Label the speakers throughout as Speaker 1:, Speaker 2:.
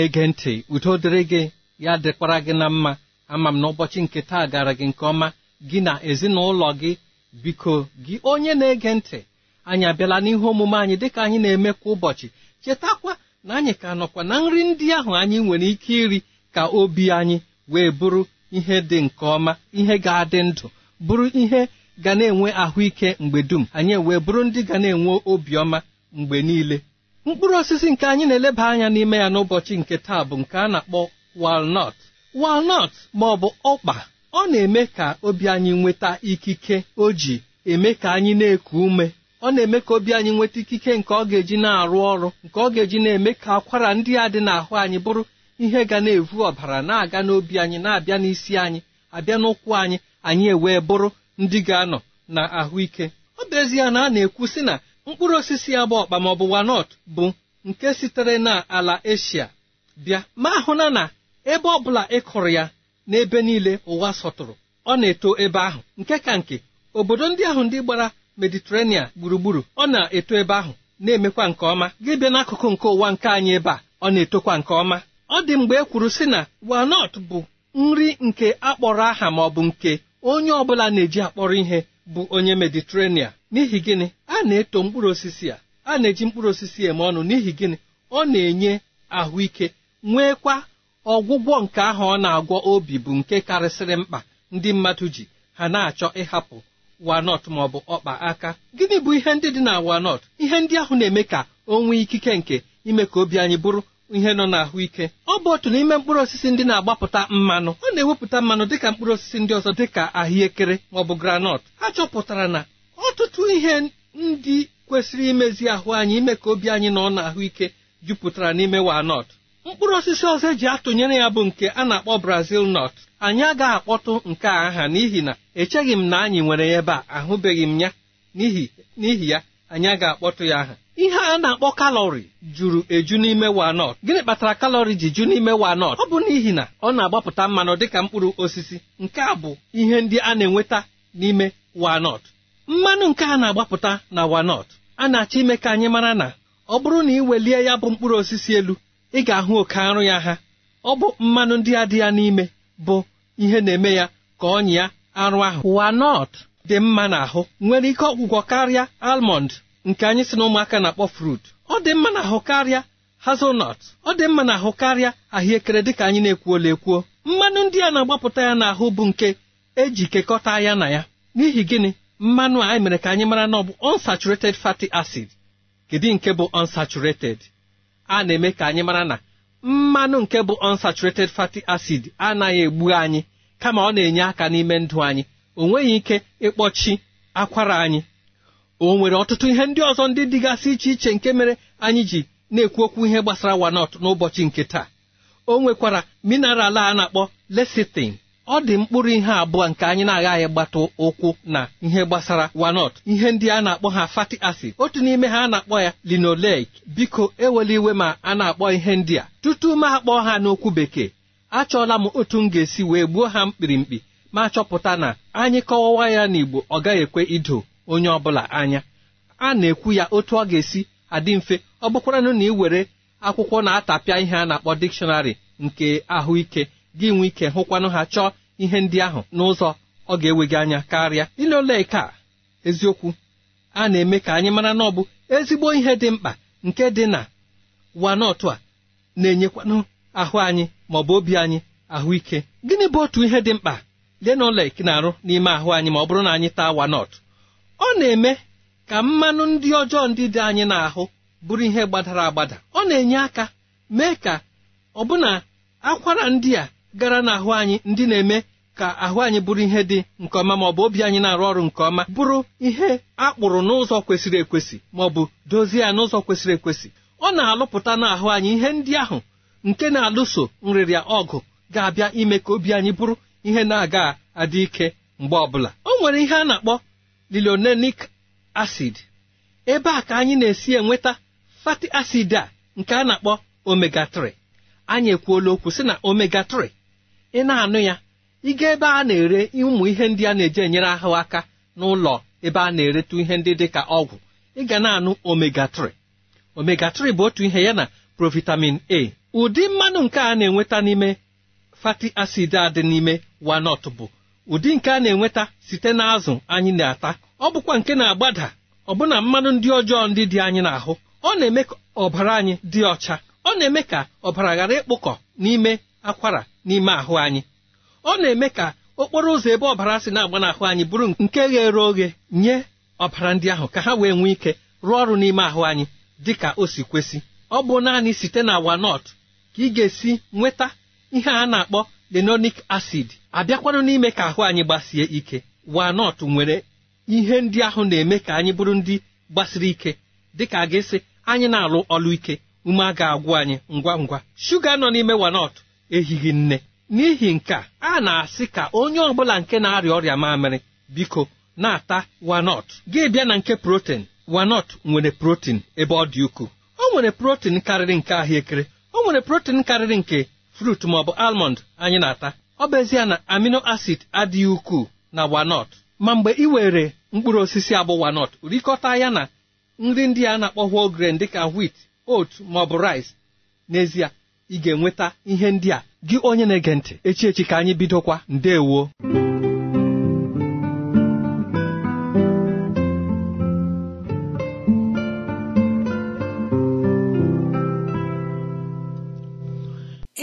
Speaker 1: Na-ege ntị udo dịrị gị. Ya dịkwara gị na mma. Ama m na ụbọchị nke taa gara gị nke ọma. Gị na ezinụlọ gị biko gị onye na-ege ntị. Anyị abịala n'ihe omume anyị dịka anyị na-eme kwa ụbọchị. Chetakwa na anyị ka nọkwa na nri ndị ahụ anyị nwere ike iri ka obi anyị wee bụrụ ihe dị nke ọma ihe ga-adị ndụ bụrụ ihe ga na-enwe ahụike mgbe dum. Anyị wee bụrụ ndị ga na-enwe obiọma mgbe niile. Mkpụrụ osisi nke anyị na-eleba anya n'ime ya n'ụbọchị nke taa bụ nke a na-akpọ walnut. Walnut ma ọ bụ ọkpa ọ na-eme ka obi anyị nweta ikike o ji eme ka anyị na-eku ume. Ọ na-eme ka obi anyị nweta ikike nke ọ ga-eji na-arụ ọrụ nke ọ ga-eji na-eme ka akwara ndị a dị n'ahụ anyị bụrụ ihe ga na-evu ọbara na-aga n'obi anyị na-abịa n'isi anyị abịa n'ụkwụ anyị anyị ewee bụrụ ndị ga-anọ na ahụike ọ bụ ezie na a na-ekwu sị na mkpụrụ osisi ya bụ ọkpa maọbụ wanọt bụ nke sitere n'ala eshia bịa ma ahụna na ebe ọ bụla ị kụrụ ya n'ebe niile ụwa sọtụrụ ọ na-eto ebe ahụ. Nke ka nke obodo ndị ahụ ndị gbara mediterenia gburugburu ọ na-eto ebe ahụ na-emekwa nke ọma. Gị bịa n'akụkụ nke ụwa nke anyị ebe a ọ na-etokwa nke ọma. Ọ dị mgbe e kwuru sị na wanọt bụ nri nke akpọrọ aha ma ọ bụ nke onye ọbụla na-eji akpọrọ ihe. Bụ onye mediterenia n'ihi gịnị? A na-eto mkpụrụ osisi a. A na-eji mkpụrụ osisi eme ọnụ. N'ihi gịnị? Ọ na-enye ahụike nweekwa ọgwụgwọ nke ahụ ọ na-agwọ obi bụ nke karịsịrị mkpa ndị mmadụ ji. Ha na-achọ ịhapụ wanọt ma ọ bụ ọkpa aka. Gịnị bụ ihe ndị dị na wanọt ihe ndị ahụ na-eme ka o nwee ikike nke ime ka obi anyị bụrụ ihe nọ n'ahụike. Ọ bụ otu n'ime mkpụrụ osisi ndị na-agbapụta mmanụ. Ọ na-ewepụta mmanụ dịka mkpụrụ osisi ndị ọzọ dịka ahụekere maọbụ granọt. A chọpụtara na ọtụtụ ihe ndị kwesịrị imezi ahụ anyị ime ka obi anyị nọ n'ahụike jupụtara n'ime wanọt mkpụrụ osisi ọzọ eji atụnyere ya bụ nke a na-akpọ brazil nọt anyị agaghị akpọtụ nke a aha n'ihi na echeghị m na anyị nwere ya ebe a. Ahụbeghị m ya n'ihi ya. Anyị agaghị akpọtụ ya aha. Ihe a na-akpọ kalọri juru eju n'ime wanọt gịnị kpatara kalọri ji ju n'ime wanọt ọ bụ n'ihi na ọ na-agbapụta mmanụ dịka mkpụrụ osisi. Nke a bụ ihe ndị a na-enweta n'ime wanọt mmanụ nke a na-agbapụta na wanọt a na-achọ ime ka anyị mara na ọ bụrụ na ị welie ya bụ mkpụrụ osisi elu ị ga-ahụ oke arụ ya ha. Ọ bụ mmanụ ndị a dị ya n'ime bụ ihe na-eme ya ka ọnyị ya arụ ahụ. Wanọt dị mma n'ahụ. Nwere ike ọgwụgwọ karịa almọnd nke anyị si na ụmụaka na-akpọ frut ọ dị mma n'ahụ karịa hazelnut. Ọ dị mma n'ahụ karịa ahụekere dịka anyị na-ekwuola ekwuo mmanụ ndị a na-agbapụta ya n'ahụ bụ nke eji kekọta ya na ya. N'ihi gịnị? Mmanụ a anyị mere ka anyị mara na ọ bụ unsaturated fatty acid. Kedu nke bụ unsaturated? A na-eme ka anyị mara na mmanụ nke bụ unsaturated fatty acid anaghị egbu anyị kama ọ na-enye aka n'ime ndụ anyị. O nweghị ike ịkpọchi akwara anyị. O nwere ọtụtụ ihe ndị ọzọ ndị dịgasị iche iche nke mere anyị ji na-ekwu okwu ihe gbasara wanọt n'ụbọchị nke taa. O nwekwara mineral a na-akpọ lesitin ọ dị mkpụrụ ihe abụọ nke anyị na-agaghị gbata ụkwụ na ihe gbasara wanọt. Ihe ndị a na-akpọ ha fatty acid. Otu n'ime ha a na-akpọ ya linoleic. Biko ewela iwe ma a na-akpọ ihe ndị a. Tutu m akpọọ ha n'okwu bekee achọọla m otu m ga-esi wee gbuo ha mkpirimkpi ma chọpụta na anyị kọwawa ya n'Igbo ọ gaghị ekwe ido onye ọbụla anya. A na-ekwu ya otu ọ ga-esi adị mfe. Ọ bụkwaranụ na ị were akwụkwọ na-atapịa ihe a na-akpọ dikshọnarị nke ahụike gị nwee ike hụkwanụ ha chọọ ihe ndị ahụ n'ụzọ ọ ga-ewe gị anya karịa. Ile ole ka eziokwu a na-eme ka anyị mara na ọ bụ ezigbo ihe dị mkpa nke dị na wanọtụ a na-enyekwanụ ahụ anyị maọbụ obi anyị ahụike. Gịnị bụ otu ihe dị mkpa? Lenolek na-arụ n'ime ahụ anyị ma ọ bụrụ na anyị taa wanọt ọ na-eme ka mmanụ ndị ọjọọ ndị dị anyị n'ahụ bụrụ ihe gbadara agbada. Ọ na-enye aka mee ka ọbụna akwara ndị a gara n'ahụ anyị ndị na-eme ka ahụ anyị bụrụ ihe dị nke ọma ma ọ bụ obi anyị na-arụ ọrụ nke ọma bụrụ ihe akpụrụ n'ụzọ kwesịrị ekwesị ma ọ bụ dozie ya n'ụzọ kwesịrị ekwesị. Ọ na-alụpụta n'ahụ anyị ihe ndị ahụ nke na-alụso nrịrịa ọgụ ga-abịa ime ka obi anyị bụrụ ihe na-aga adị ike mgbe ọbụla. O nwere ihe a na-akpọ lilonenic acid. Ebe a ka anyị na-esi enweta fatty acid a nke a na-akpọ omega 3 anyị ekwuola okwu sị na omega 3 ị na-anụ ya ịga ebe a na-ere ụmụ ihe ndị a na-eji enyere ahụ aka n'ụlọ ebe a na-eretụ ihe ndị dị ka ọgwụ ị ga na-anụ omega 3 omega 3 bụ otu ihe ya na provitamin a. Ụdị mmanụ nke a na-enweta n'ime fatty acid a dị n'ime wanọt bụ ụdị nke a na-enweta site n'azụ anyị na-ata. Ọ bụkwa nke na-agbada ọbụna mmanụ ndị ọjọọ ndị dị anyị n'ahụ. Ọ na-eme ka ọbara anyị dị ọcha. Ọ na-eme ka ọbara ghara ịkpụkọ n'ime akwara n'ime ahụ anyị. Ọ na-eme ka okporo ụzọ ebe ọbara si na-agba n'ahụ anyị bụrụ nke ghere oghe nye ọbara ndị ahụ ka ha wee nwee ike rụọ ọrụ n'ime ahụ anyị dị ka o si kwesị. Ọ bụ naanị site na wanọt ka ị ga-esi nweta ihe a na-akpọ lenonic acid abịakwanụ n'ime ka ahụ anyị gbasie ike. Wanọt nwere ihe ndị ahụ na-eme ka anyị bụrụ ndị gbasiri ike. Dịka a ga-esi anyị na-alụ ọlụ ike ume a ga-agwụ anyị ngwa ngwa. Shuga nọ n'ime wanọt ehighị nne. N'ihi nke a a na-asị ka onye ọbụla nke na-arịa ọrịa mamịrị biko na-ata wanọt gị bịa na nke protein wanọt nwere protein ebe ọ dị ukwuu. O nwere protein karịrị nke ahụekere o nwere protein karịrị nke frut maọbụ almond anyị na-ata. Ọ bụ ezie na amino acid adịghị ukwuu na wanọt ma mgbe ị were mkpụrụ osisi abụ wanọt rikọta ya na nri ndị a na-akpọ whole grain dịka wheat oat maọbụ rice. N'ezie ị ga-enweta ihe ndị a. Gị onye na-ege ntị echi echi ka anyị bidokwa. Ndewo.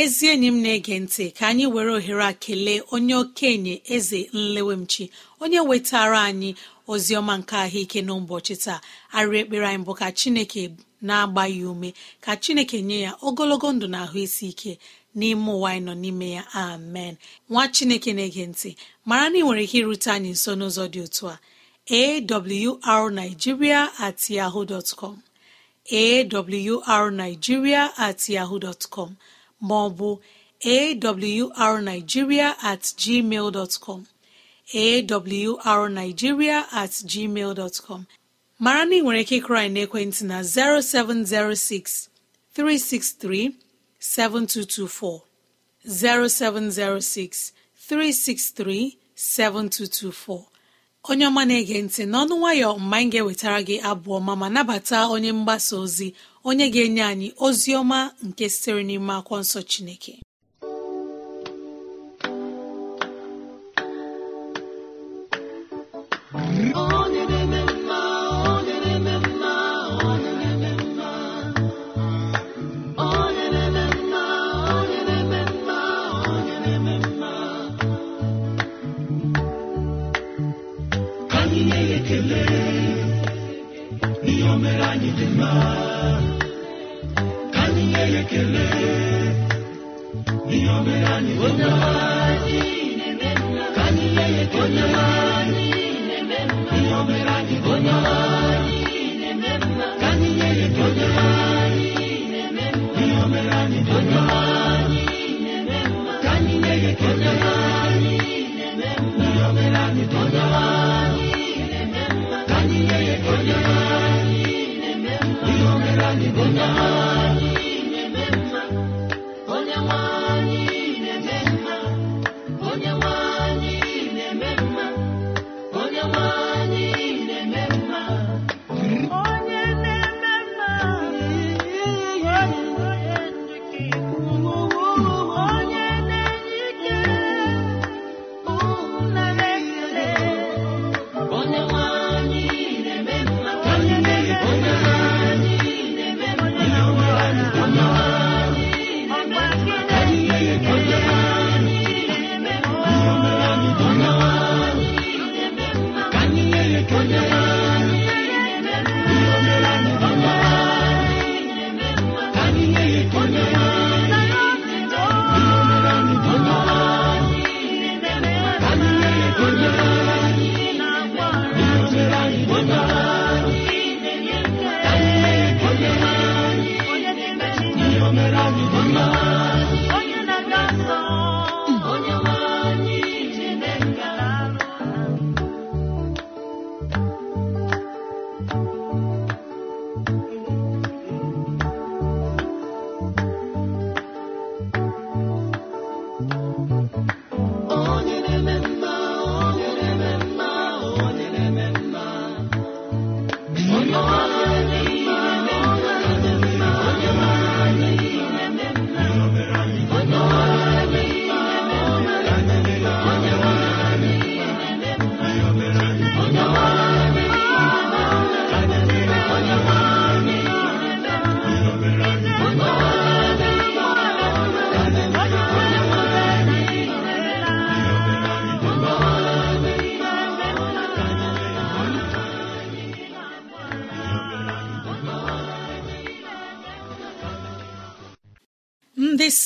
Speaker 2: Ezi enyi m na-ege ntị ka anyị were ohere a kelee onye okenye eze nlewemchi onye wetara anyị ozi ọma nke ahụike n'ụbọchị taa. Arịrị ekpere anyị bụ ka chineke na-agba ya ume ka chineke nye ya ogologo ndụ na ahụ isi ike n'ime ụwa anyị nọ n'ime ya. Amen. Nwa chineke na-ege ntị mara na ị nwere ike irute anyị nso n'ụzọ dị otu a. Awrnigeria at yahoo dot com. Awrnigeria at yahoo dot com. Ma ọ bụ awrnigeria at gmail dot com awrnigeria at gmail dot com. Mara na ị nwere ike ịkụrụ anyị n'ekwentị na 0706 363 7224 0706 363 7224 onye ọma na-ege ntị n'ọnụ nwayọ mgbe anyị ga-ewetara gị abụ ọma ma nabata onye mgbasa ozi onye ga-enye anyị ozi ọma nke sitere n'ime akwụkwọ nsọ Chineke. Ndị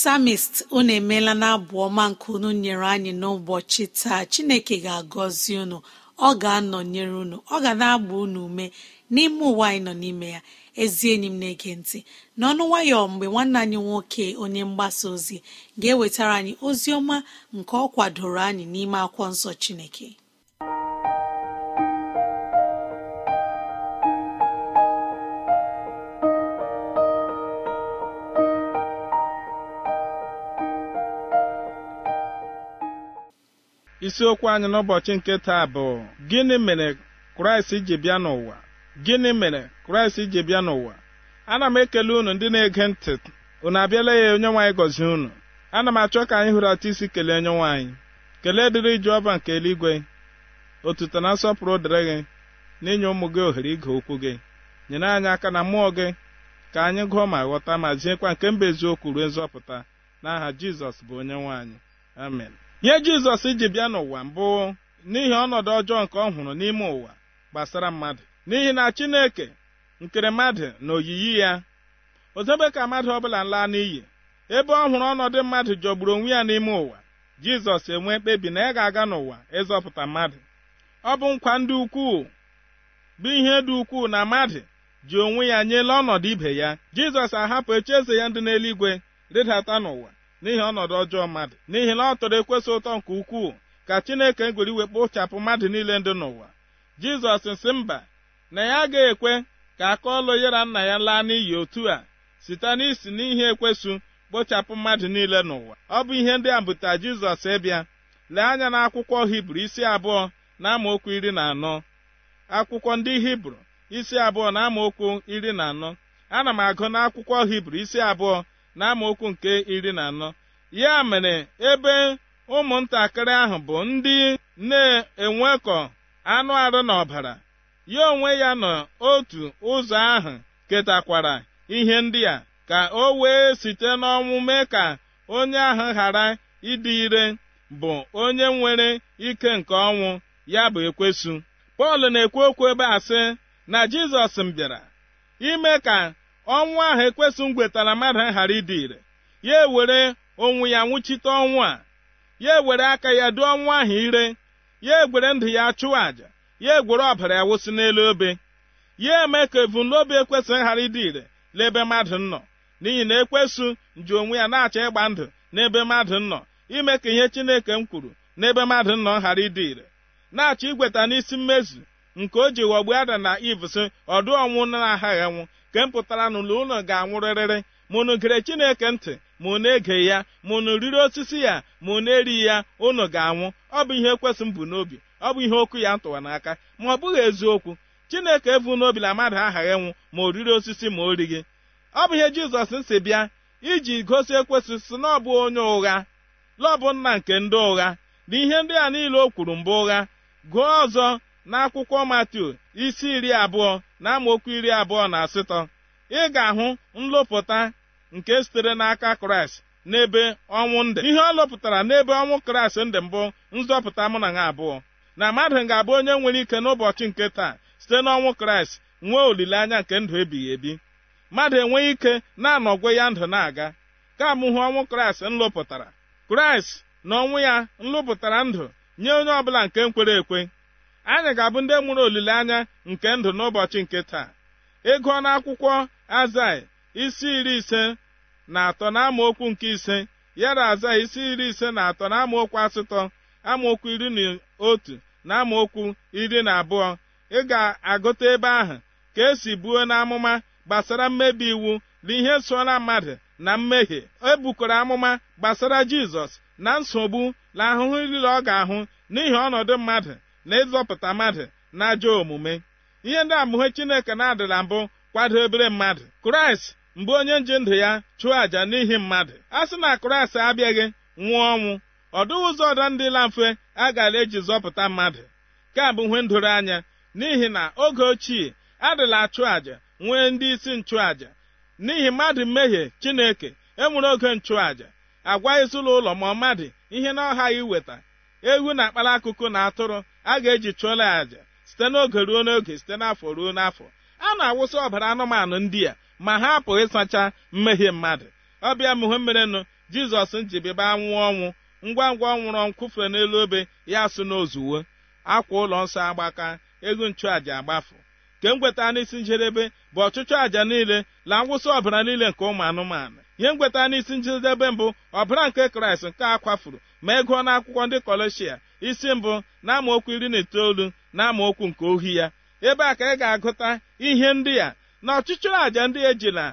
Speaker 2: samist unu emeela na abụ ọma nke unu nyere anyị n'ụbọchị taa. Chineke ga-agọzi unu ọ ga-anọnyere unu ọ ga na-agba unu ume n'ime ụwa anyị nọ n'ime ya. Ezi enyi m na-ege ntị n'ọnụ nwayọ mgbe nwanne anyị nwoke onye mgbasa ozi ga-ewetara anyị ozi ọma nke ọ kwadoro anyị n'ime akwụkwọ nsọ chineke.
Speaker 3: Isiokwu anyị n'ụbọchị nke taa bụ gịnị mere kraịst ji bịa n'ụwa? Gịnị mere kraịst ji bịa n'ụwa? Ana m ekele unu ndị na-ege ntị. Unu abịala ya onye nwaanyị gọzie unu. Ana m achọ ka anyị hụrụ atụ isi kelee onye nwaanyị kelee dịrị ọba nke eluigwe otuto na nsọpụrụ dịrị gị n'inye ụmụ gị ohere ige okwu gị. Nyere anyị aka na mmụọ gị ka anyị gụọ ma ghọta ma ziekwa nke mba eziokwu ruo nzọpụta. N'aha jizọs bụ onye nwaanyị amen. Ihe jizọs ji bịa n'ụwa mbụ n'ihi ọnọdụ ọjọọ nke ọ hụrụ n'ime ụwa gbasara mmadụ. N'ihi na chineke nkere mmadụ na oyiyi ya ozebe ka mmadụ ọbụla laa n'iyi. Ebe ọ hụrụ ọnọdụ mmadụ jọgburu onwe ya n'ime ụwa jizọs enwee mkpebi na ya ga-aga n'ụwa ịzọpụta mmadụ. Ọ bụ nkwa ndị ukwuu bụ ihe dị ukwuu na mmadụ ji onwe ya nyela ọnọdụ ibe ya. Jizọs ahapụ eche eze ya ndị n'eluigwe rịdata n'ụwa. N'ihi ọnọdụ ọjọọ mmadụ n'ihi na ọ tọrọ ekwesị ụtọ nke ukwuu ka chineke gwere iwe kpochapụ mmadụ niile ndị n'ụwa. Jizọs nsị mba na ya agaghị ekwe ka aka ọlụ ya na nna ya laa n'iyi otu a site n'isi n'ihe ekwesụ kpochapụ mmadụ niile n'ụwa. Ọ bụ ihe ndị a buta jizọs ịbịa. Lee anya n'akwụkwọ hibru isi abụọ na amaokwu iri na anọ. Akwụkwọ ndị hibru isi abụọ na amaokwu iri na anọ. Ana m agụ n'akwụkwọ hibru isi abụọ na amaokwu nke iri na anọ ya mere ebe ụmụntakịrị ahụ bụ ndị na-enwekọ anụ arụ na ọbara ya onwe ya nọ otu ụzọ ahụ ketakwara ihe ndị a ka o wee site n'ọnwụ mee ka onye ahụ ghara ịdị ire bụ onye nwere ike nke ọnwụ ya bụ ekwesu. Pọl na-ekwu okwu ebe a sị na jizọs m bịara ime ka ọnwụ ahụ ekwesụ ngwetara mmadụ ghara ịdị ire. Ya ewere onwe ya nwụchite ọnwụ a. Ya ewere aka ya duo ọnwụ ahụ ire. Ya egwere ndụ ya chụọ àjà. Ya egwere ọbara ya wụsị n'elu obe. Ya eme ka ebumnobi ekwesịghị ghara ịdị ire n'ebe mmadụ nọ. N'ihi na ekwesụ ji onwe ya na-achọ ịgba ndụ n'ebe mmadụ nọ. Ime ka ihe chineke m kwuru n'ebe mmadụ nọ ghara ịdị ire. Na-achọ igweta n'isi mmezu nke o ji ghọgbu ada na iv sị ọdụ ọnwụ na-aghaghị anwụ nke m pụtara n'ụlọ ụlọ ga-anwụrịrịrị ma gere chineke ntị ma unu ege ya ma riri osisi ya ma unu erighị ya unu ga-anwụ. Ọ bụ ihe ekwesị m bụ n'obi. Ọ bụ ihe okwu ya ntụwa n'aka. Ma ọ bụghị eziokwu chineke evu n'obi na mmadụ aghaghị nwụ ma o riri osisi ma o righị ọ bụ ihe jizọs si bịa iji gosi ekwesị si na ọ bụ onye ụgha. Lọbụ nna nke ndị ụgha. Na ihe ndị a niile o kwuru mbụ ụgha gụọ ọzọ. N'akwụkwọ Matiu isi iri abụọ na amaokwu iri abụọ na asatọ ị ga-ahụ nlụpụta nke sitere n'aka Kraịst n'ebe ọnwụ ndị ihe ọ lụpụtara n'ebe ọnwụ Kraịst ndị mbụ nzọpụta mụ na ha abụọ. Na mmadụ ga-abụ onye nwere ike n'ụbọchị nke taa site n'ọnwụ Kraịst nwee olileanya nke ndụ ebighị ebi. Mmadụ enweghị ike na-anọgwe ya ndụ na-aga. Ka amụhụ ọnwụ Kraịst nlụpụtara Kraịst na ọnwụ ya nlụpụtara ndụ nye onye ọbụla nke nkwere ekwe. Anyị ga-abụ ndị nwere olileanya nke ndụ n'ụbọchị nke taa. Ego n'akwụkwọ azai isi iri ise na atọ na amaokwu nke ise. Yara azai isi iri ise na atọ na amaokwu asatọ amaokwu iri na otu na amaokwu iri na abụọ. Ị ga-agụta ebe ahụ ka esi buo n'amụma gbasara mmebi iwu na ihe sola mmadụ na mmehie. Ebukọrọ amụma gbasara jizọs na nsogbu na ahụhụ niile ọ ga-ahụ n'ihi ọnọdụ mmadụ na ịzọpụta mmadụ na ajọ omume. Ihe ndị amụhe chineke na-adịla mbụ kwado ebere mmadụ. Kraịst mgbe onye nji ndụ ya chụọ àjà n'ihi mmadụ a sị na kraịst abịaghị nwụọ ọnwụ. Ọdụ ụzọ ọdọ ndịla mfe a gara eji zọpụta mmadụ. Ka bụ ihe ndoro anya n'ihi na oge ochie adịla achụ àjà nwee ndị isi nchụàjà n'ihi mmadụ mmehie chineke enwere oge nchụàjà agwa ezinụlọ ụlọ ma mmadụ ihe na ọha iweta. Ewu na akpara akụkụ na atụrụ a ga-eji chụọla ya àjà site n'oge ruo n'oge site n'afọ ruo n'afọ. A na-awụsa ọbara anụmanụ ndị a ma ha apụghị ịsacha mmehie mmadụ. Ọbịa mụhe merenụ jizọs njibiba nwụọ ọnwụ. Ngwa ngwa ọ nwụrụ n'elu obe ya sụ n'ozuwo akwa ụlọ nsọ agbaka ego nchụàjà agbafu nke ngweta n'isi njedebe bụ ọchụchụ àjà niile na ngwụsị ọbara niile nke ụmụ anụmanụ. Ihe ngweta n'isi njedebe mbụ ọbara nke kraịst nke a kwafuru ma ego n'akwụkwọ ndị kọleshia isi mbụ na amaokwu iri na itoolu na amaokwu nke ohi ya. Ebe a ka ị ga-agụta ihe ndị a. Na ọchụchụ àjà ndị ejila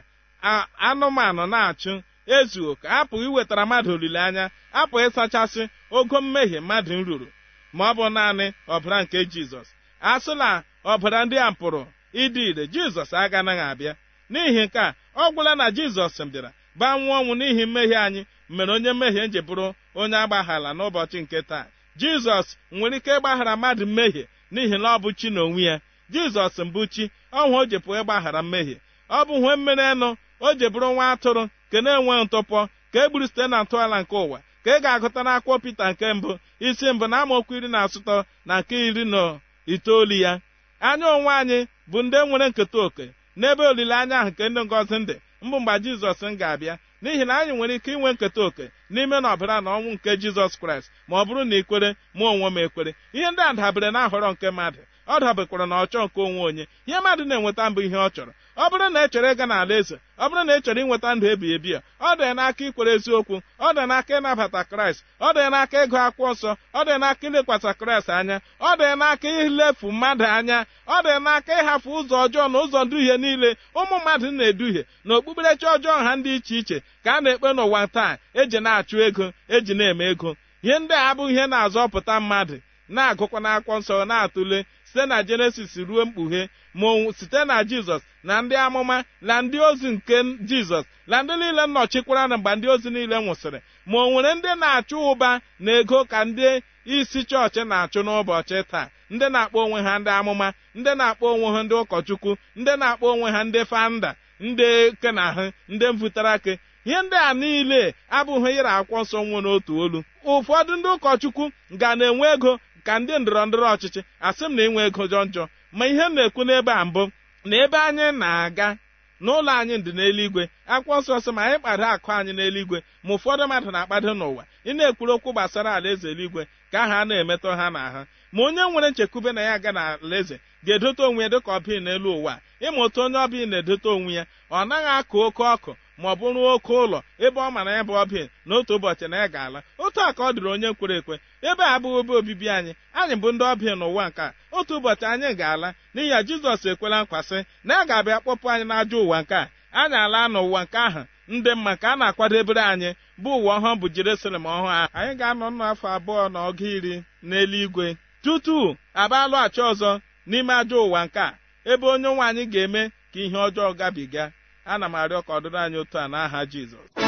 Speaker 3: anụmanụ na-achụ ezuo ka apụghị iwetara mmadụ olileanya apụghị ịsachasị ogo mmehie mmadụ ruru ma ọ bụ naanị ọbara nke jizọs. A sịla ọbara ndị a pụrụ ịdị ire jizọs aganaghị abịa. N'ihi nke a ọ gwụla na jizọs bịara baa ọnwụ n'ihi mmehie anyị mere onye mmehie nji bụrụ onye agbaghara n'ụbọchị nke taa. Jizọs nwere ike ịgbaghara mmadụ mmehie n'ihi na ọ bụ chi n'onwe ya. Jizọs mbụ chi ọhụ o jepụ ịgbaghara mmehie. Ọ bụ hwe mmere enu o ji bụrụ nwa atụrụ nke na-enwe ntụpọ ka e gburu site na ntọala nke ụwa ka ị ga-agụta n'akwụkwọ Pita nke mbụ isi mbụ na amaokwu iri na asụtọ na nke iri na itoolu ya. Anya onwe anyị bụ ndị nwere nketa oke n'ebe olileanya ahụ nke ndị ngọzi ndị mbụ mgbe jizọs m ga-abịa n'ihi na anyị nwere ike inwe nketa oke n'ime na ọbara na ọnwụ nke jizọs kraịst ma ọ bụrụ na ikwere mụ onwe m ekwere. Ihe ndị a dabere na ahọrọ nke mmadụ. Ọ dabekwara na ọchọ nke onwe onye. Ihe mmadụ na-enweta mbụ ihe ọ chọrọ. Ọ bụrụ na ị chọrọ ịga n'ala eze ọ bụrụ na ị chọrọ inweta ndụ ebighị ebi ya ọ dị n'aka ikwere eziokwu ọ dị n'aka ịnabata kraịst ọ dị n'aka ịgụ akwụkwọ nsọ ọ dị n'aka ilekwasị kraịst anya ọ dị n'aka ilefu mmadụ anya ọ dị n'aka ịhapụ ụzọ ọjọọ na ụzọ nduhie niile ụmụ mmadụ na-eduhie na okpukperechi ọjọọ ha dị iche iche ka a na-ekpe n'ụwa taa eji na-achụ ego eji na-eme ego. Ihe ndị a abụghị ihe na-azọpụta mmadụ na-agụkwa n'akwụkwọ nsọ na-atụle site na jenesis ruo mkpughe ma site na jizọs na ndị amụma na ndị ozi nke jizọs na ndị niile nnọchikwara na mgbe ndị ozi niile nwụsịrị ma o nwere ndị na-achụ ụba na ego ka ndị isi chọọchị na-achụ n'ụbọchị taa. Ndị na-akpọ onwe ha ndị amụma ndị na-akpọ onwe ha ndị ụkọchukwu ndị na-akpọ onwe ha ndị fanda ndị kenahụ ndị mvụtara ake ihe ndị a niile abụghị ịra akwụkwọ nsọ nwere n'otu olu. Ụfọdụ ndị ụkọchukwu ga na-enwe ego ka ndị ndọrọ ndọrọ ọchịchị asị m na inwe ego jọ njọ. Ma ihe m na-ekwu n'ebe a mbụ na ebe anyị na-aga n'ụlọ anyị dị n'eluigwe akwụkwọ nsọ sị ma anyị kpado akụ anyị n'eluigwe ma ụfọdụ mmadụ na-akpado n'ụwa. Ị na-ekwuru okwu gbasara alaeze eluigwe ka aha na-emetọ ha n'ahụ ma onye nwere nchekwube na ya aga na alaeze ga-edote onwe ya dịka ọbịa n'elu ụwa. Ịma otu onye ọbịa na-edote onwe ya ọ naghị akụ oke ọkụ. Ma ọ bụrụ oke ụlọ ebe ọ mara ya bụ ọbịa n'otu ụbọchị na ya ga-ala. Otu a ka ọ dịrị onye kwere ekwe. Ebe a abụghị ebe obibi anyị. Anyị bụ ndị ọbịa n'ụwa nke a. Otu ụbọchị anyị ga-ala n'ihi ya jizọs ekwela nkwasị na ya ga-abịa kpọpụ anyị n'ajọ ụwa nke a. Anyị ala n'ụwa nke ahụ ndị mma ka a na-akwadebere anyị bụ ụwa ọhụụ bụ jerusalem ọhụụ ahụ anyị ga-anọ nnụ afọ abụọ na ọgụ iri n'eluigwe. Tutu abalụghachi ọzọ n'ime ajọ ụwa nke a ebe onye nwe anyị ga-eme ka ihe ọjọọ gabiga. Ana m arịọ ka ọ dịrị anyị otu a n'aha jizọs.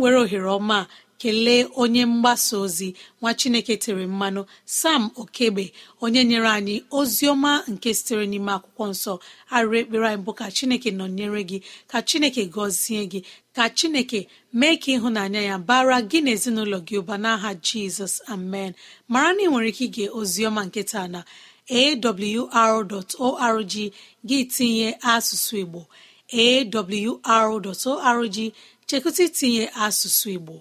Speaker 2: were ohere ọma kelee onye mgbasa ozi nwa chineke tere mmanụ sam okebe onye nyere anyị ozi ọma nke sitere n'ime akwụkwọ nsọ. Arịrị ekpere anyị bụ ka chineke nọnyere gị ka chineke gọzie gị ka chineke mee ka ịhụnanya ya bara gị na ezinụlọ gị ụba n'aha jizọs. Amen. Mara na ị nwere ike ige oziọma nke taa na awr.org gị tinye asụsụ igbo awr.org chekụta itinye asụsụ igbo.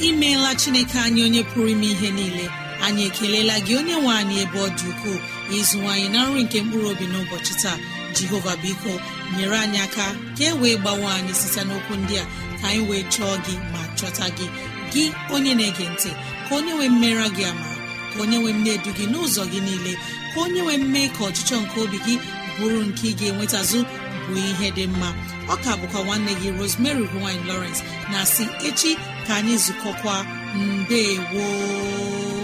Speaker 2: Imeela chineke anyị onye pụrụ ime ihe niile. Anyị ekelela gị onye nwe anyị ebe ọ dị ukwuu. Ịzụwanyị na nri nke mkpụrụ obi n'ụbọchị taa. Jehova biko nyere anyị aka ka e wee gbawe anyị site n'okwu ndị a. Ka anyị wee chọọ gị ma chọta gị gị onye na-ege ntị ka onye nwee mmera gị ama ka onye nwee mne edu gị n'ụzọ gị niile ka onye nwee mme ka ọchịchọ nke obi gị bụrụ nke ị ga-enwetazụ bụ ihe dị mma. Ọ ka bụkwa nwanne gị rosemary gine lawrence na si echi ka anyị zukọkwa. Mbe woo